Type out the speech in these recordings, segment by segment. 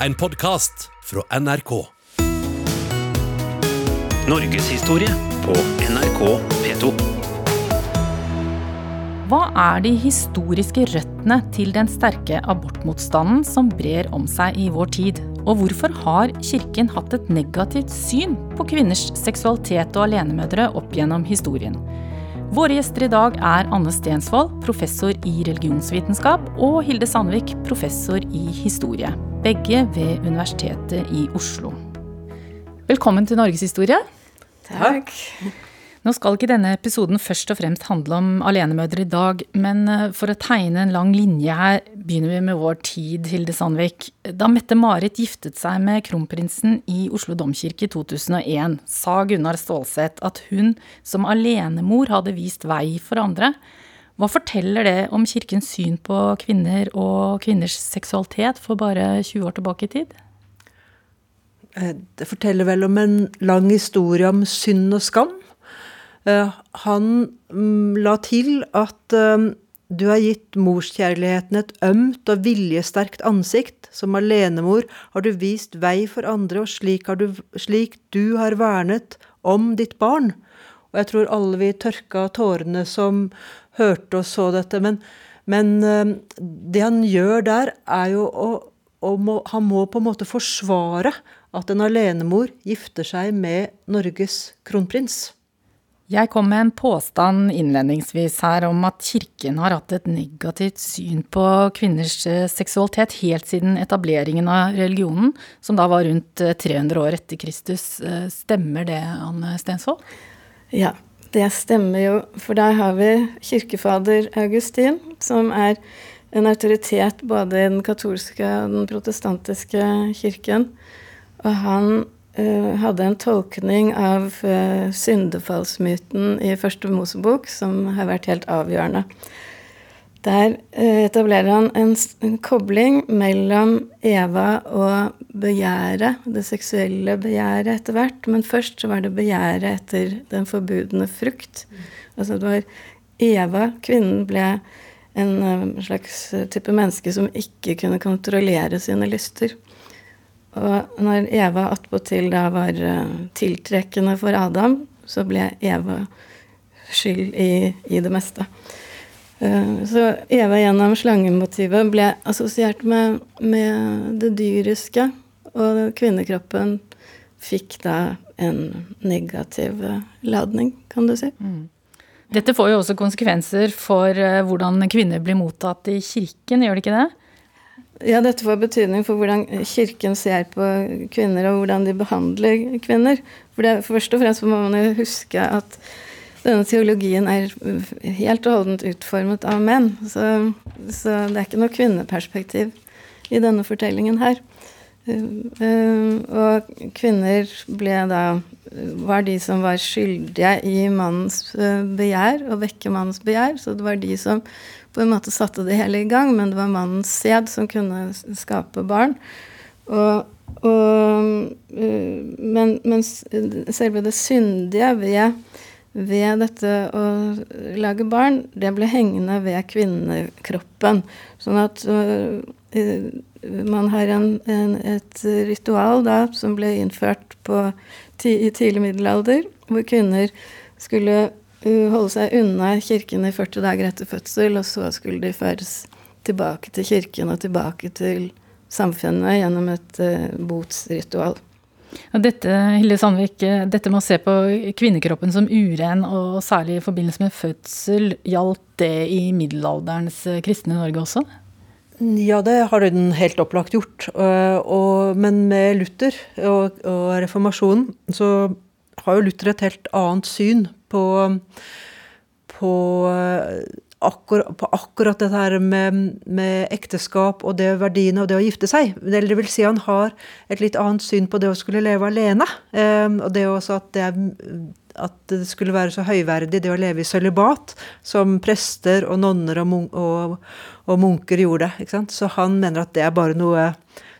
en podkast fra NRK. Norgeshistorie på NRK P2. Hva er de historiske røttene til den sterke abortmotstanden som brer om seg i vår tid? Og hvorfor har Kirken hatt et negativt syn på kvinners seksualitet og alenemødre opp gjennom historien? Våre gjester i dag er Anne Stensvold, professor i religionsvitenskap, og Hilde Sandvik, professor i historie. Begge ved Universitetet i Oslo. Velkommen til Norgeshistorie. Takk. Nå skal ikke denne episoden først og fremst handle om alenemødre i dag, men eh, for å tegne en lang linje her, begynner vi med vår tid, Hilde Sandvik. Da Mette-Marit giftet seg med kronprinsen i Oslo domkirke i 2001, sa Gunnar Stålseth at hun som alenemor hadde vist vei for andre. Hva forteller det om kirkens syn på kvinner og kvinners seksualitet for bare 20 år tilbake i tid? Eh, det forteller vel om en lang historie om synd og skam. Eh, han mm, la til at eh, du har gitt morskjærligheten et ømt og viljesterkt ansikt. Som alenemor har du vist vei for andre, og slik, du, slik du har vernet om ditt barn. Og jeg tror alle vi tørka tårene som hørte og så dette. Men, men det han gjør der, er jo å, å må, Han må på en måte forsvare at en alenemor gifter seg med Norges kronprins. Jeg kom med en påstand innledningsvis her om at kirken har hatt et negativt syn på kvinners eh, seksualitet helt siden etableringen av religionen, som da var rundt 300 eh, år etter Kristus. Eh, stemmer det, Anne Stensvold? Ja, det stemmer jo. For der har vi kirkefader Augustin, som er en autoritet både i den katolske og den protestantiske kirken. Og han uh, hadde en tolkning av uh, syndefallsmyten i Første Mosebok som har vært helt avgjørende. Der uh, etablerer han en, kobling mellom Eva og begjæret, det seksuelle begjæret etter hvert. Men først så var det begjæret etter den forbudne frukt. Altså det var Eva, kvinnen, ble en uh, slags type menneske som ikke kunne kontrollere sine lyster. Og når Eva attpåtil da var tiltrekkende for Adam, så ble Eva skyld i, i det meste. Uh, så Eva gjennom slangemotivet ble assosiert med, med, det dyriske, og kvinnekroppen fikk da en negativ uh, ladning, kan du si. Mm. Dette får jo også konsekvenser for hvordan kvinner blir mottatt i kirken, gjør det ikke det? Ja, dette får betydning for hvordan Kirken ser på kvinner, og hvordan de behandler kvinner. For det, Først og fremst må man jo huske at denne teologien er helt og holdent utformet av menn. Så, så, det er ikke noe kvinneperspektiv i denne fortellingen her. Uh, og kvinner ble da var de som var skyldige i mannens uh, begjær, og vekke mannens begjær. Så det var de som på en måte satte det hele i gang, men det var mannens sæd som kunne skape barn. Og, og, øh, men, mens selve det syndige ved, ved, dette å lage barn, det ble hengende ved kvinnekroppen. Sånn at uh, man har en, en, et ritual da, som ble innført på, i tidlig middelalder, hvor kvinner skulle holde seg unna kirken i 40 dager etter fødsel, og så skulle de føres tilbake til kirken og tilbake til samfunnet gjennom et uh, botsritual. Dette, Hilde Sandvik, eh, dette med å se på kvinnekroppen som uren, og særlig i forbindelse med fødsel, gjaldt det i middelalderens eh, kristne Norge også? Ja, det har den helt opplagt gjort. Og, og, men med Luther og, og reformasjonen så har jo Luther et helt annet syn på, på, akkur, på akkurat dette her med, med, ekteskap og det verdiene og det å gifte seg. Eller det vil si han har et litt annet syn på det å skulle leve alene. Eh, og det også at det, at det skulle være så høyverdig det å leve i sølibat som prester og nonner og, og, og munker gjorde. Så han mener at det er bare noe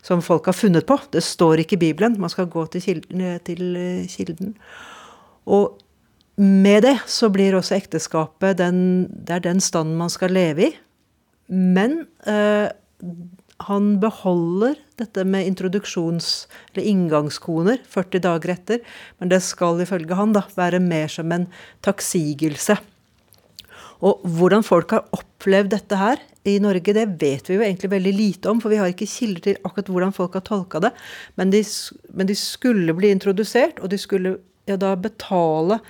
som folk har funnet på. Det står ikke i Bibelen. Man skal gå til kilden. Til kilden. Og med det så blir også ekteskapet den, det er den standen man skal leve i. Men eh, han beholder dette med introduksjons- eller inngangskoner 40 dager etter, men det skal ifølge han da være mer som en takksigelse. Og hvordan folk har opplevd dette her i Norge, det vet vi jo egentlig veldig lite om, for vi har ikke kilder til akkurat hvordan folk har tolka det. Men de, men de, skulle bli introdusert, og de skulle ja, da betale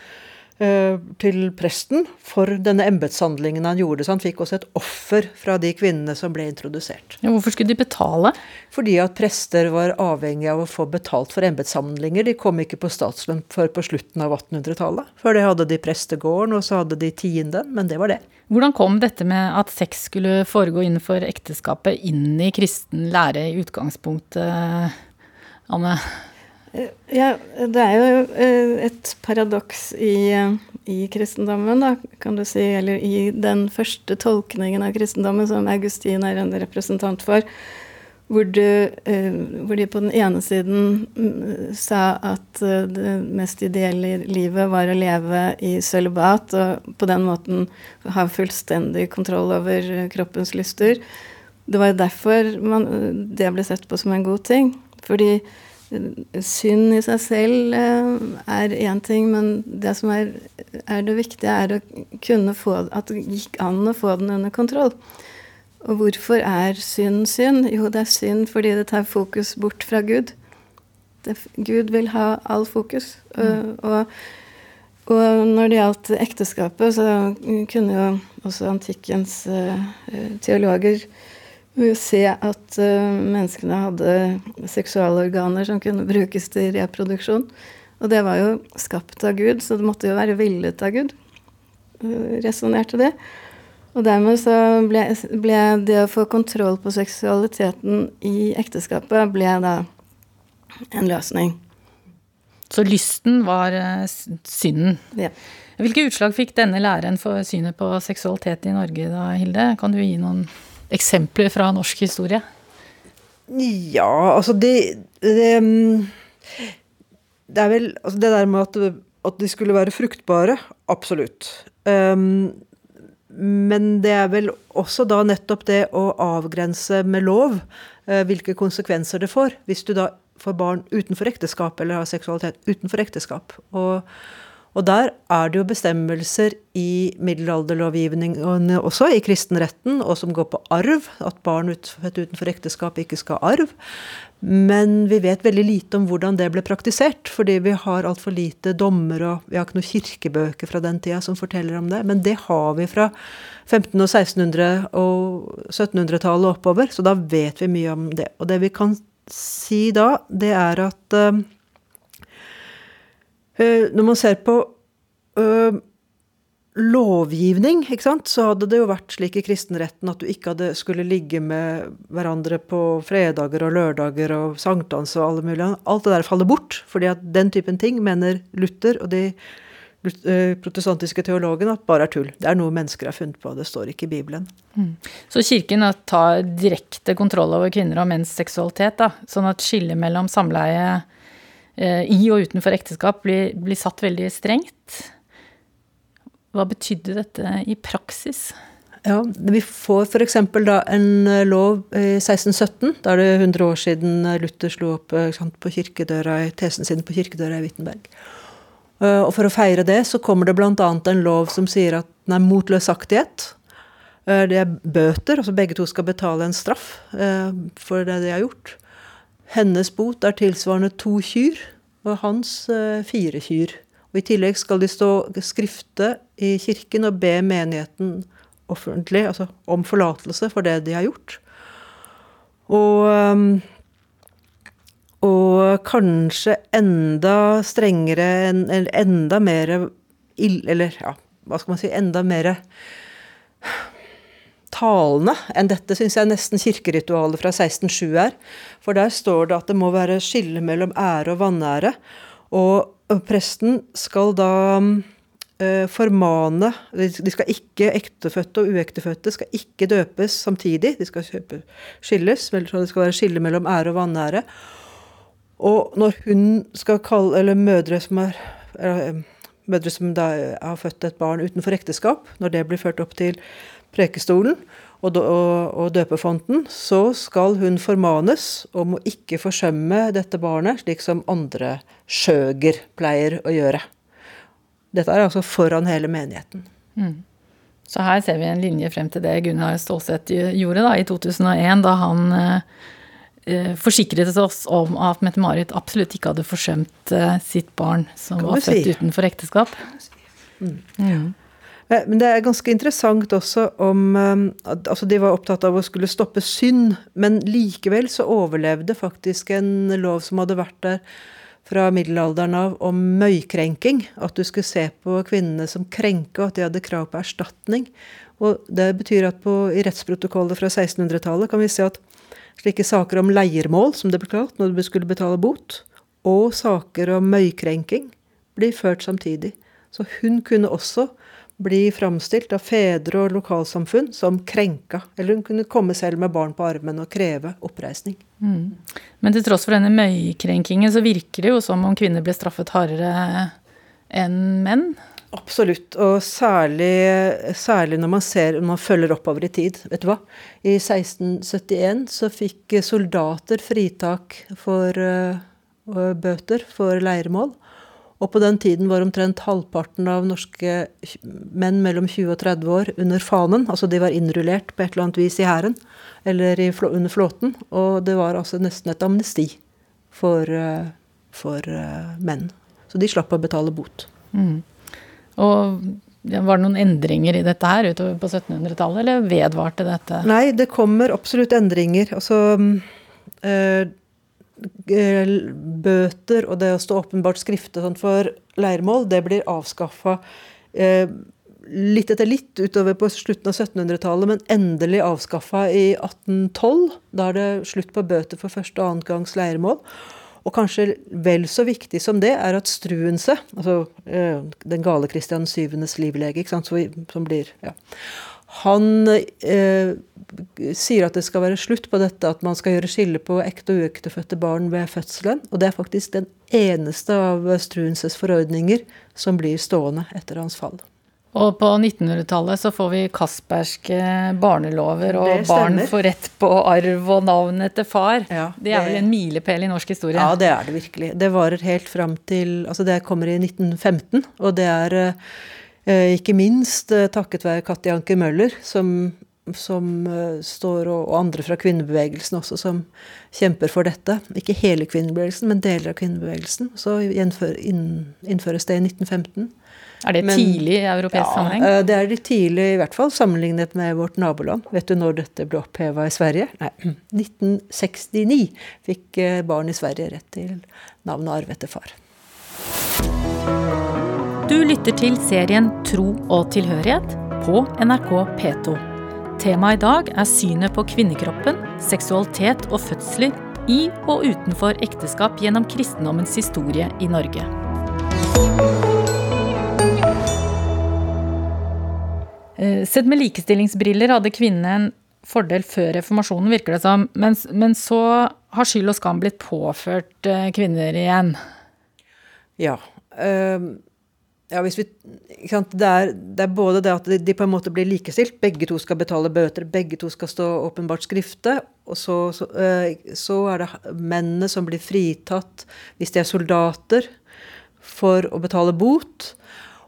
til presten for denne embetshandlingen han gjorde. Så han fikk også et offer fra de kvinnene som ble introdusert. Ja, hvorfor skulle de betale? Fordi at prester var avhengig av å få betalt for embetshandlinger. De kom ikke på statslønn før på slutten av 1800-tallet. Før det hadde de prestegården, og så hadde de tienden, men det var det. Hvordan kom dette med at sex skulle foregå innenfor ekteskapet inn i kristen lære i utgangspunktet, Anne? Ja, det er jo eh, et paradoks i, eh, i, kristendommen, da, kan du si, eller i den første tolkningen av kristendommen som Augustin er en representant for, hvor, du, eh, hvor, de på den ene siden mm, sa at det mest ideelle i livet var å leve i sølibat og på den måten ha fullstendig kontroll over kroppens lyster. Det var jo derfor man, det ble sett på som en god ting. Fordi synd i seg selv er én ting, men det som er, er, det viktige, er å kunne få At det gikk an å få den under kontroll. Og hvorfor er synd synd? Jo, det er synd fordi det tar fokus bort fra Gud. Det, Gud vil ha all fokus. Mm. Og, og, når det gjaldt ekteskapet, så kunne jo også antikkens uh, teologer se at uh, menneskene hadde seksualorganer som kunne brukes til reproduksjon. Og det var jo skapt av Gud, så det måtte jo være villet av Gud. Uh, Resonnerte det. Og dermed så ble, ble, det å få kontroll på seksualiteten i ekteskapet ble da en løsning. Så lysten var uh, synden. Ja. Hvilke utslag fikk denne læren for synet på seksualitet i Norge da, Hilde? Kan du gi noen eksempler fra norsk historie? Ja, altså det Det, det er vel altså det der med at, at, de skulle være fruktbare. Absolutt. Um, men det er vel også da nettopp det å avgrense med lov eh, hvilke konsekvenser det får, hvis du da får barn utenfor ekteskap eller har seksualitet utenfor ekteskap. Og, og der er det jo bestemmelser i middelalderlovgivningen også, i kristenretten, og som går på arv, at barn født utenfor ekteskap ikke skal ha arv. Men vi vet veldig lite om hvordan det ble praktisert, fordi vi har altfor lite dommer, og vi har ikke noen kirkebøker fra den tida som forteller om det. Men det har vi fra 1500- og 1600- og 1700-tallet oppover, så da vet vi mye om det. Og det vi kan si da, det er at uh, når man ser på uh, lovgivning, så hadde det jo vært slik i kristenretten at du ikke hadde skulle ligge med hverandre på fredager og lørdager og sankthans og alle mulige Alt det der faller bort, fordi at den typen ting mener Luther og de eh, protestantiske teologene at bare er tull. Det er noe mennesker har funnet på, det står ikke i Bibelen. Mm. Så kirken tar direkte kontroll over kvinner og menns seksualitet, da, sånn at skillet mellom samleie eh, i og utenfor ekteskap blir, blir satt veldig strengt? Hva betydde dette i praksis? Ja, Vi får f.eks. da en eh, lov i 1617. Da er det 100 år siden Luther slo opp eh, sant, på kirkedøra, tesen sin på kirkedøra i Wittenberg. Eh, og For å feire det så kommer det bl.a. en lov som sier at den er mot løsaktighet. Det er bøter, altså begge to skal betale en straff for det de har gjort. Hennes bot er tilsvarende to kyr, og hans fire kyr. Og I tillegg skal de stå skrifte i kirken og be menigheten offentlig altså om forlatelse for det de har gjort. Og, um, og kanskje enda strengere, eller enda mer. Eller ja, hva skal man si Enda mer talende enn dette syns jeg nesten kirkeritualet fra 1607 er. For der står det at det må være skille mellom ære og vanære. Og presten skal da eh, formane De skal ikke ektefødte og uektefødte skal ikke døpes samtidig. De skal kjøpe, skilles. Det skal være skille mellom ære og vanære. Og når hun skal kalle Eller mødre som er eller, mødre som da har født et barn utenfor ekteskap, når det blir ført opp til prekestolen, og, og, døpefonten, så skal hun formanes om å ikke forsømme dette barnet, slik som andre skjøger pleier å gjøre. Dette er altså foran hele menigheten. Så her ser vi en linje frem til det Gunnar Stålseth gjorde da, i 2001, da han eh, eh, forsikret oss om at Mette-Marit absolutt ikke hadde forsømt eh, sitt barn som var født si. utenfor ekteskap. Eh, Men det er ganske interessant også om eh, Altså, de var opptatt av å skulle stoppe synd, men likevel så overlevde faktisk en lov som hadde vært der fra middelalderen av, om møykrenking. At du skulle se på kvinnene som krenka, og at de hadde krav på erstatning. Og det betyr at på, i rettsprotokollet fra 1600-tallet kan vi se at slike saker om leiermål, som det ble kalt, når du skulle betale bot, og saker om møykrenking blir ført samtidig. Så hun kunne også bli framstilt av fedre og lokalsamfunn som krenka. Eller hun kunne komme selv med barn på armen og kreve oppreisning. Men til tross for denne møykrenkingen så virker det jo som om kvinner ble straffet hardere enn menn. Absolutt, og særlig, særlig når man ser, når man følger oppover i tid. Vet du hva? I 1671 så fikk soldater fritak for uh, bøter for leirmål. Og på den tiden var omtrent halvparten av norske menn mellom 20 og 30 år under fanen. Altså de var innrullert på et eller annet vis i hæren eller i, under flåten. Og det var altså nesten et amnesti for, eh, for eh, menn. Så de slapp å betale bot. Og var det noen endringer i dette her utover på 1700-tallet, eller vedvarte dette? Nei, det kommer absolutt endringer. Altså mm, eh, Bøter og det å stå åpenbart skrifte for leirmål, det blir avskaffa eh, litt etter litt utover på slutten av 1700-tallet, men endelig avskaffa i 1812. Da er det slutt på bøter for første og annen gangs leirmål. Og kanskje vel så viktig som det er at Struense, altså eh, den gale Kristian 7.s livlege, som blir ja. Han eh, sier at det skal være slutt på dette at man skal gjøre skille på ekte og uektefødte barn ved fødselen. Og det er faktisk den eneste av Struenses forordninger som blir stående etter hans fall. Og på 1900-tallet så får vi Kasperske barnelover, og barn får rett på arv og navn etter far. Ja, det er vel en milepæl i norsk historie? Ja, det er det virkelig. Det varer helt fram til Altså, det kommer i 1915, og det er eh, ikke minst eh, takket være Katti Anker Møller, som, som eh, står, og, og andre fra kvinnebevegelsen også, som kjemper for dette. Ikke hele kvinnebevegelsen, men deler av kvinnebevegelsen. Så innføres det i 1915. Er det Men- tidlig i europeisk sammenheng? eh, det er litt tidlig, i hvert fall sammenlignet med vårt naboland. Vet du når dette ble oppheva i Sverige? Nei, 1969 fikk eh, barn i Sverige rett til navnet arv etter far. Du lytter til serien Tro og tilhørighet på NRK P2. Temaet i dag er synet på kvinnekroppen, seksualitet og fødsler i og utenfor ekteskap gjennom kristendommens historie i Norge. Eh, Sett med likestillingsbriller hadde kvinnene en fordel før reformasjonen, virker det som. Men, men så har skyld og skam blitt påført eh, kvinner igjen. Ja. ehm, ja vi? Det, er, det er både det at de på en måte blir likestilt. Begge to skal betale bøter, begge to skal stå åpenbart skrifte. Og så, så, eh, så er det mennene som blir fritatt hvis de er soldater, for å betale bot.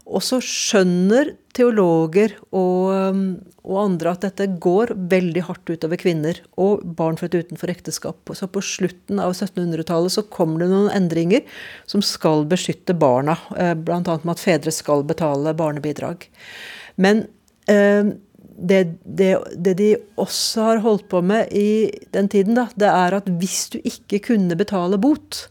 Og så skjønner teologer og, um, og andre at dette går veldig hardt utover kvinner og barn født utenfor ekteskap. Så på slutten av 1700-tallet så kommer det noen endringer som skal beskytte barna. eh, Bl.a. med at fedre skal betale barnebidrag. Men eh, det, det, det de også har holdt på med i den tiden, da, det er at hvis du ikke kunne betale bot,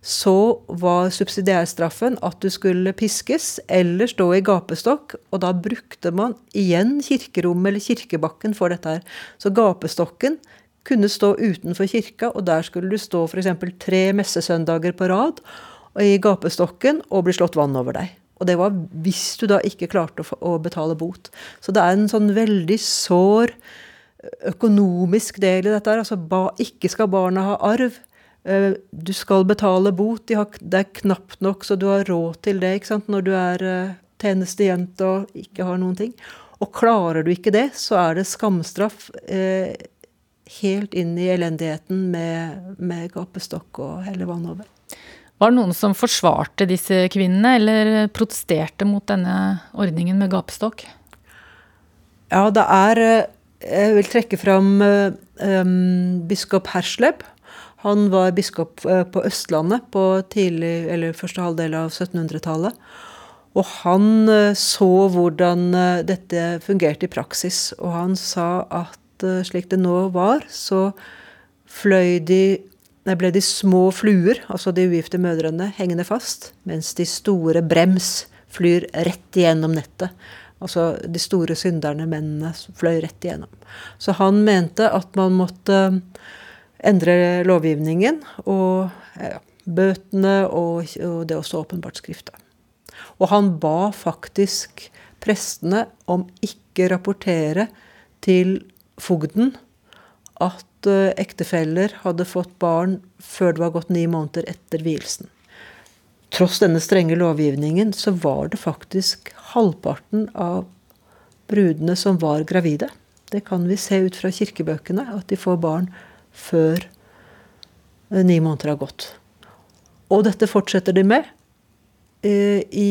så var subsidiærstraffen at du skulle piskes eller stå i gapestokk, og da brukte man igjen kirkerommet eller kirkebakken for dette her. Så gapestokken kunne stå utenfor kirka, og der skulle du stå f.eks. tre messesøndager på rad i gapestokken og bli slått vann over deg. Og det var hvis du da ikke klarte å, betale bot. Så det er en sånn veldig sår økonomisk del i dette her. Altså ikke skal barna ha arv. Eh, Du skal betale bot. Det er knapt nok så du har råd til det når du er eh, tjenestejente og ikke har noen ting. Og klarer du ikke det, så er det skamstraff eh, helt inn i elendigheten med, med gapestokk og helle vann over. Var det noen som forsvarte disse kvinnene, eller protesterte mot denne ordningen med gapestokk? Ja, det er eh, Jeg vil trekke fram eh, biskop Hersleb. Han var biskop på Østlandet på tidlig, eller første halvdel av 1700-tallet. Og han så hvordan dette fungerte i praksis. Og han sa at slik det nå var, så fløy de der ble de små fluer, altså de ugifte mødrene, hengende fast, mens de store brems flyr rett igjennom nettet. Altså de store synderne, mennene, fløy rett igjennom. Så han mente at man måtte endre lovgivningen og ja, bøtene og, og det også åpenbart skrifta. Og han ba faktisk prestene om ikke rapportere til fogden at Eh, ektefeller hadde fått barn før det var gått ni måneder etter vielsen. Tross denne strenge lovgivningen så var det faktisk halvparten av brudene som var gravide. Det kan vi se ut fra kirkebøkene, at de får barn før eh, ni måneder har gått. Og dette fortsetter de med eh, i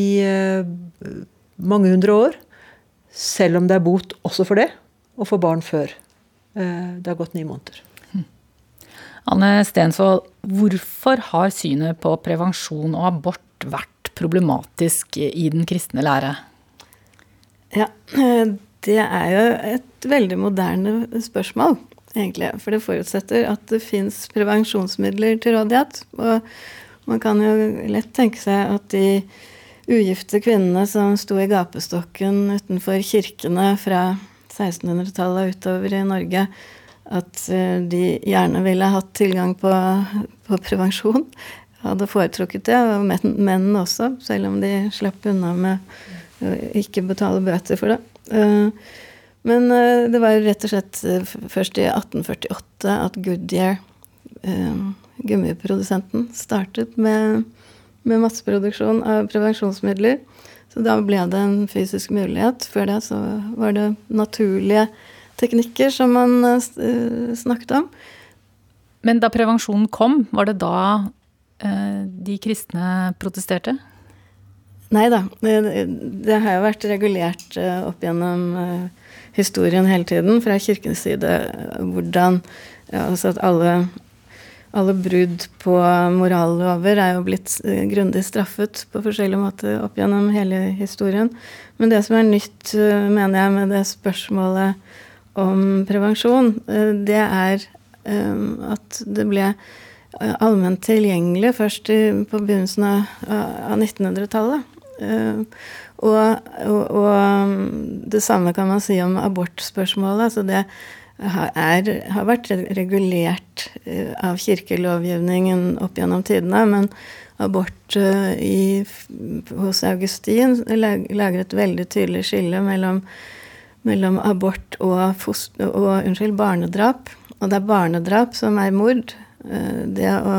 mange hundre år. Selv om det er bot også for det, å få barn før Eh, det har gått ni måneder. Anne Stensvold, hvorfor har synet på prevensjon og abort vært problematisk i den kristne lære? Ja, det er jo et veldig moderne spørsmål, egentlig. For det forutsetter at det fins prevensjonsmidler til rådighet. Og man kan jo lett tenke seg at de ugifte kvinnene som sto i gapestokken utenfor kirkene fra 1600-tallet utover i Norge at eh, de gjerne ville hatt tilgang på, på prevensjon. Hadde foretrukket det, og menn også, selv om de slapp unna med å ikke betale bøter for det. Eh, men eh, det var rett og slett først i 1848 at Goodyear, gummiprodusenten, startet med, med masseproduksjon av prevensjonsmidler. Så da ble det en fysisk mulighet. Før det så var det naturlige teknikker som man snakket om. Men da prevensjonen kom, var det da de kristne protesterte? Nei da. Det, det, har jo vært regulert opp gjennom historien hele tiden fra kirkens side hvordan altså at alle alle brudd på morallover er jo blitt eh, grundig straffet på forskjellige måter opp gjennom hele historien. Men det som er nytt, eh, mener jeg, med det spørsmålet om prevensjon, eh, det er at det ble allment tilgjengelig først på begynnelsen av 1900-tallet. Og, og, og, det samme kan man si om abortspørsmålet. altså det er, har vært regulert eh, av kirkelovgivningen opp gjennom tidene, men abort eh, i, hos Augustin lager et veldig tydelig skille mellom, mellom abort og, foster, og unnskyld, barnedrap. Og det er barnedrap som er mord. Eh, det å,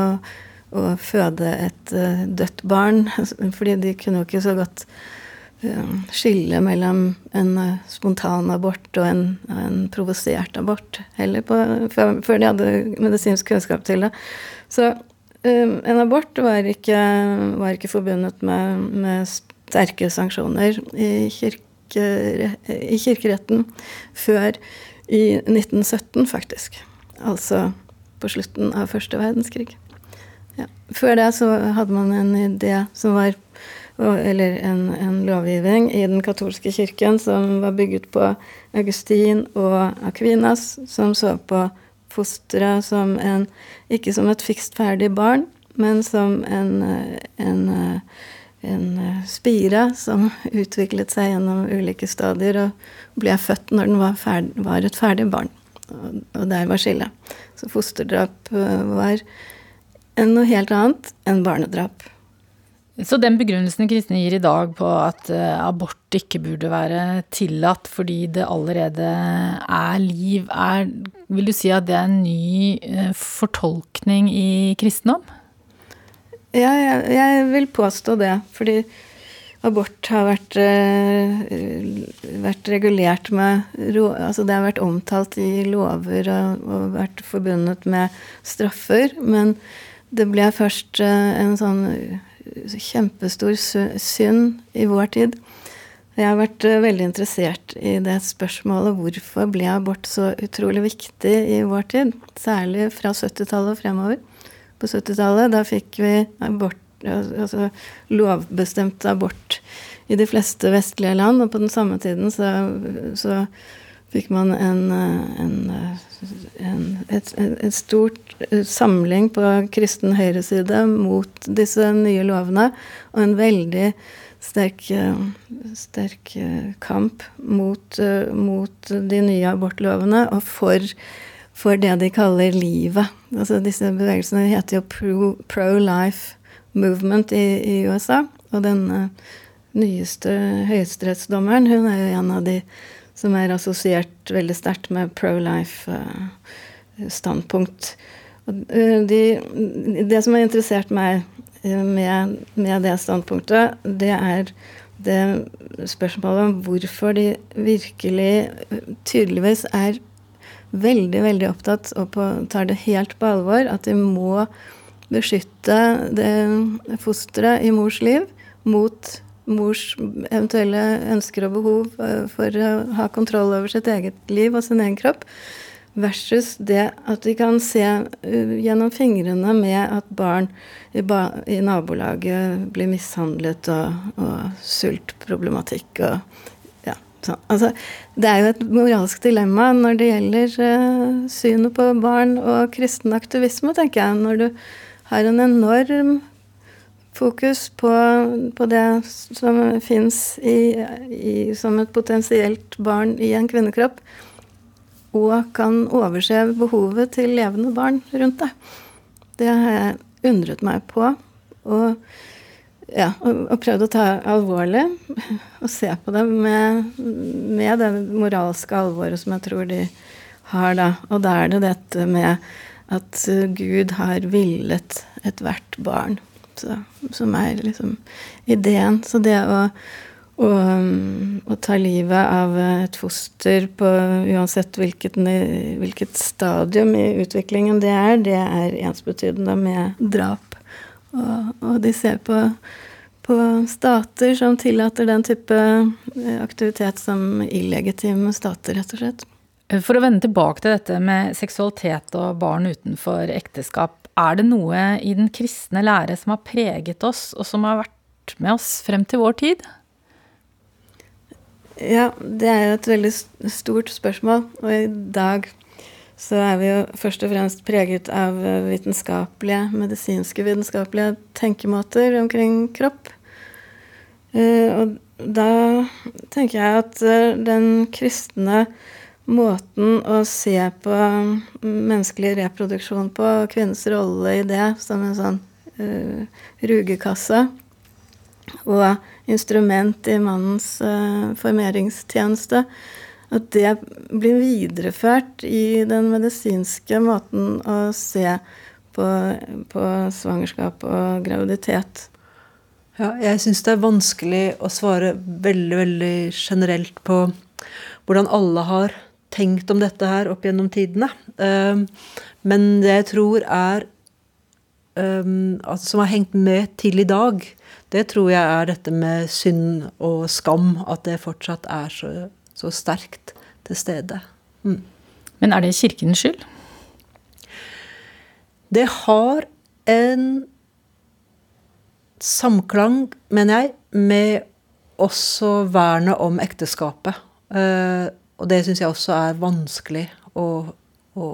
å føde et dødt barn, fordi de kunne jo ikke så godt skille mellom en eh, spontan abort og en, en provosert abort heller, på, før, de hadde medisinsk kunnskap til det. Så en abort var ikke, var ikke forbundet med, med, sterke sanksjoner i, kirke, i kirkeretten før i 1917, faktisk. Altså på slutten av første verdenskrig. Ja. Før det så hadde man en idé som var eller en, en, lovgivning i den katolske kirken som var bygget på Augustin og Aquinas, som så på fosteret som en Ikke som et fikst ferdig barn, men som en, en, en spire som utviklet seg gjennom ulike stadier og ble født når den var, ferdig, var et ferdig barn. Og, og der var skillet. Så fosterdrap var noe helt annet enn barnedrap. Så den begrunnelsen kristne gir i dag på at eh, abort ikke burde være tillatt fordi det allerede er liv, er Vil du si at det er en ny eh, fortolkning i kristendom? Ja, jeg, jeg vil påstå det. Fordi abort har vært, uh, vært regulert med Altså det har vært omtalt i lover og, og, vært forbundet med straffer. Men det ble først uh, en sånn kjempestor synd i vår tid. Jeg har vært uh, veldig interessert i det spørsmålet hvorfor ble abort så utrolig viktig i vår tid? Særlig fra 70-tallet og fremover. På 70-tallet da fikk vi abort altså lovbestemt abort i de fleste vestlige land. Og på den samme tiden så, så fikk man en, en, en et, et, stort samling på kristen høyreside mot disse nye lovene, og en veldig sterk, sterk kamp mot, mot, de nye abortlovene og for, for, det de kaller livet. Altså disse bevegelsene heter jo pro-life. Pro movement i, i USA. Og den uh, nyeste høyesterettsdommeren, hun er jo en av de som er assosiert veldig sterkt med pro-life-standpunkt. Uh, uh, de, det som har interessert meg med, med, det standpunktet, det er det spørsmålet om hvorfor de virkelig tydeligvis er veldig, veldig opptatt og på, tar det helt på alvor at de må beskytte det fosteret i mors liv mot mors eventuelle ønsker og behov eh, for å ha kontroll over sitt eget liv og sin egen kropp, versus det at vi kan se eh, gjennom fingrene med at barn i, ba i nabolaget blir mishandlet, og, og sultproblematikk og ja, sånn. Altså, det er jo et moralsk dilemma når det gjelder uh, synet på barn og kristen aktivisme, tenker jeg. når du har en enorm fokus på, på det som fins som et potensielt barn i en kvinnekropp, og kan overse behovet til levende barn rundt deg. Det har jeg undret meg på. Og, ja, og, og prøvd å ta alvorlig og se på det med, med det moralske alvoret som jeg tror de har, da. Og da er det dette med at Gud har villet ethvert barn. Så, som er liksom ideen. Så det å, å, å, ta livet av et foster på uansett hvilket, hvilket stadium i utviklingen det er, det er ensbetydende med drap. Og, og de ser på, på stater som tillater den type eh, aktivitet som illegitime stater, rett og slett. For å vende tilbake til dette med seksualitet og barn utenfor ekteskap. Er det noe i den kristne lære som har preget oss, og som har vært med oss frem til vår tid? Ja, det er jo et veldig stort spørsmål. Og i dag så er vi jo først og fremst preget av vitenskapelige, medisinske vitenskapelige tenkemåter omkring kropp. Eh, og da tenker jeg at eh, den kristne måten å se på menneskelig reproduksjon på, kvinnens rolle i det som en sånn uh, rugekasse, og instrument i mannens uh, formeringstjeneste, at det blir videreført i den medisinske måten å se på, på svangerskap og graviditet. Ja, jeg syns det er vanskelig å svare veldig, veldig generelt på hvordan alle har tenkt om dette her opp gjennom tidene. Ehm, men det jeg tror er ehm, Som har hengt med til i dag, det tror jeg er dette med synd og skam. At det fortsatt er så, så sterkt til stede. Mm. Men er det kirkens skyld? Det har en samklang, mener jeg, med også vernet om ekteskapet. Og det syns jeg også er vanskelig å, å,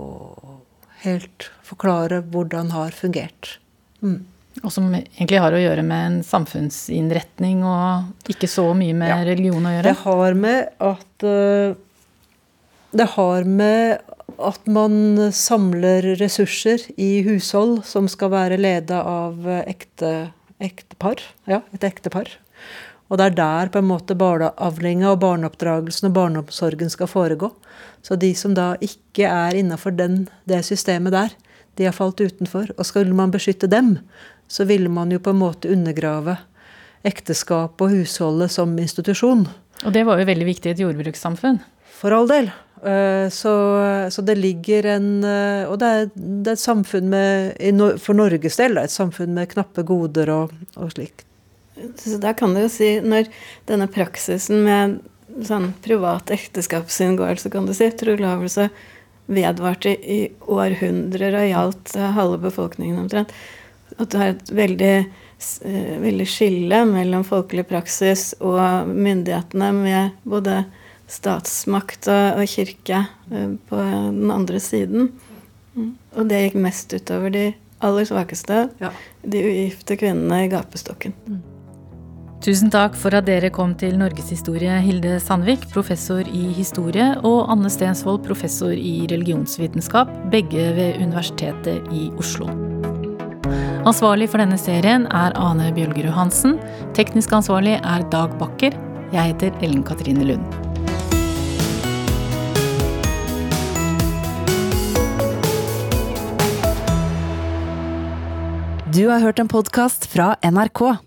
helt forklare hvordan har fungert. Mm. Og som egentlig har å gjøre med en samfunnsinnretning og ikke så mye med ja. religion å gjøre? Det har med at uh, Det har med at man samler ressurser i hushold som skal være leda av ekte, ektepar. Ja, et ektepar. Og det er der på en måte barneavlinga og barneoppdragelsen og barneomsorgen skal foregå. Så de som da ikke er innafor det systemet der, de har falt utenfor. Og skulle man beskytte dem, så ville man jo på en måte undergrave ekteskapet og husholdet som institusjon. Og det var jo veldig viktig i et jordbrukssamfunn. For all del. Eh, så, så, det ligger en eh, Og det er, det er et samfunn med For Norges del, et samfunn med knappe goder og, og slikt. Så da kan du jo si, når denne praksisen med sånn privat ekteskapsinngåelse, kan du si, trolovelse, vedvarte i århundrer og gjaldt halve befolkningen omtrent, at du har et veldig, veldig skille mellom folkelig praksis og myndighetene med både statsmakt og, og kirke uh, på den andre siden. Mm. Og det gikk mest utover de aller svakeste, ja. de ugifte kvinnene i gapestokken. Tusen takk for at dere kom til Norgeshistorie, Hilde Sandvik, professor i historie, og Anne Stensvold, professor i religionsvitenskap, begge ved Universitetet i Oslo. Ansvarlig for denne serien er Ane Bjølgerud Hansen. Teknisk ansvarlig er Dag Bakker. Jeg heter Ellen Katrine Lund. Du har hørt en podkast fra NRK.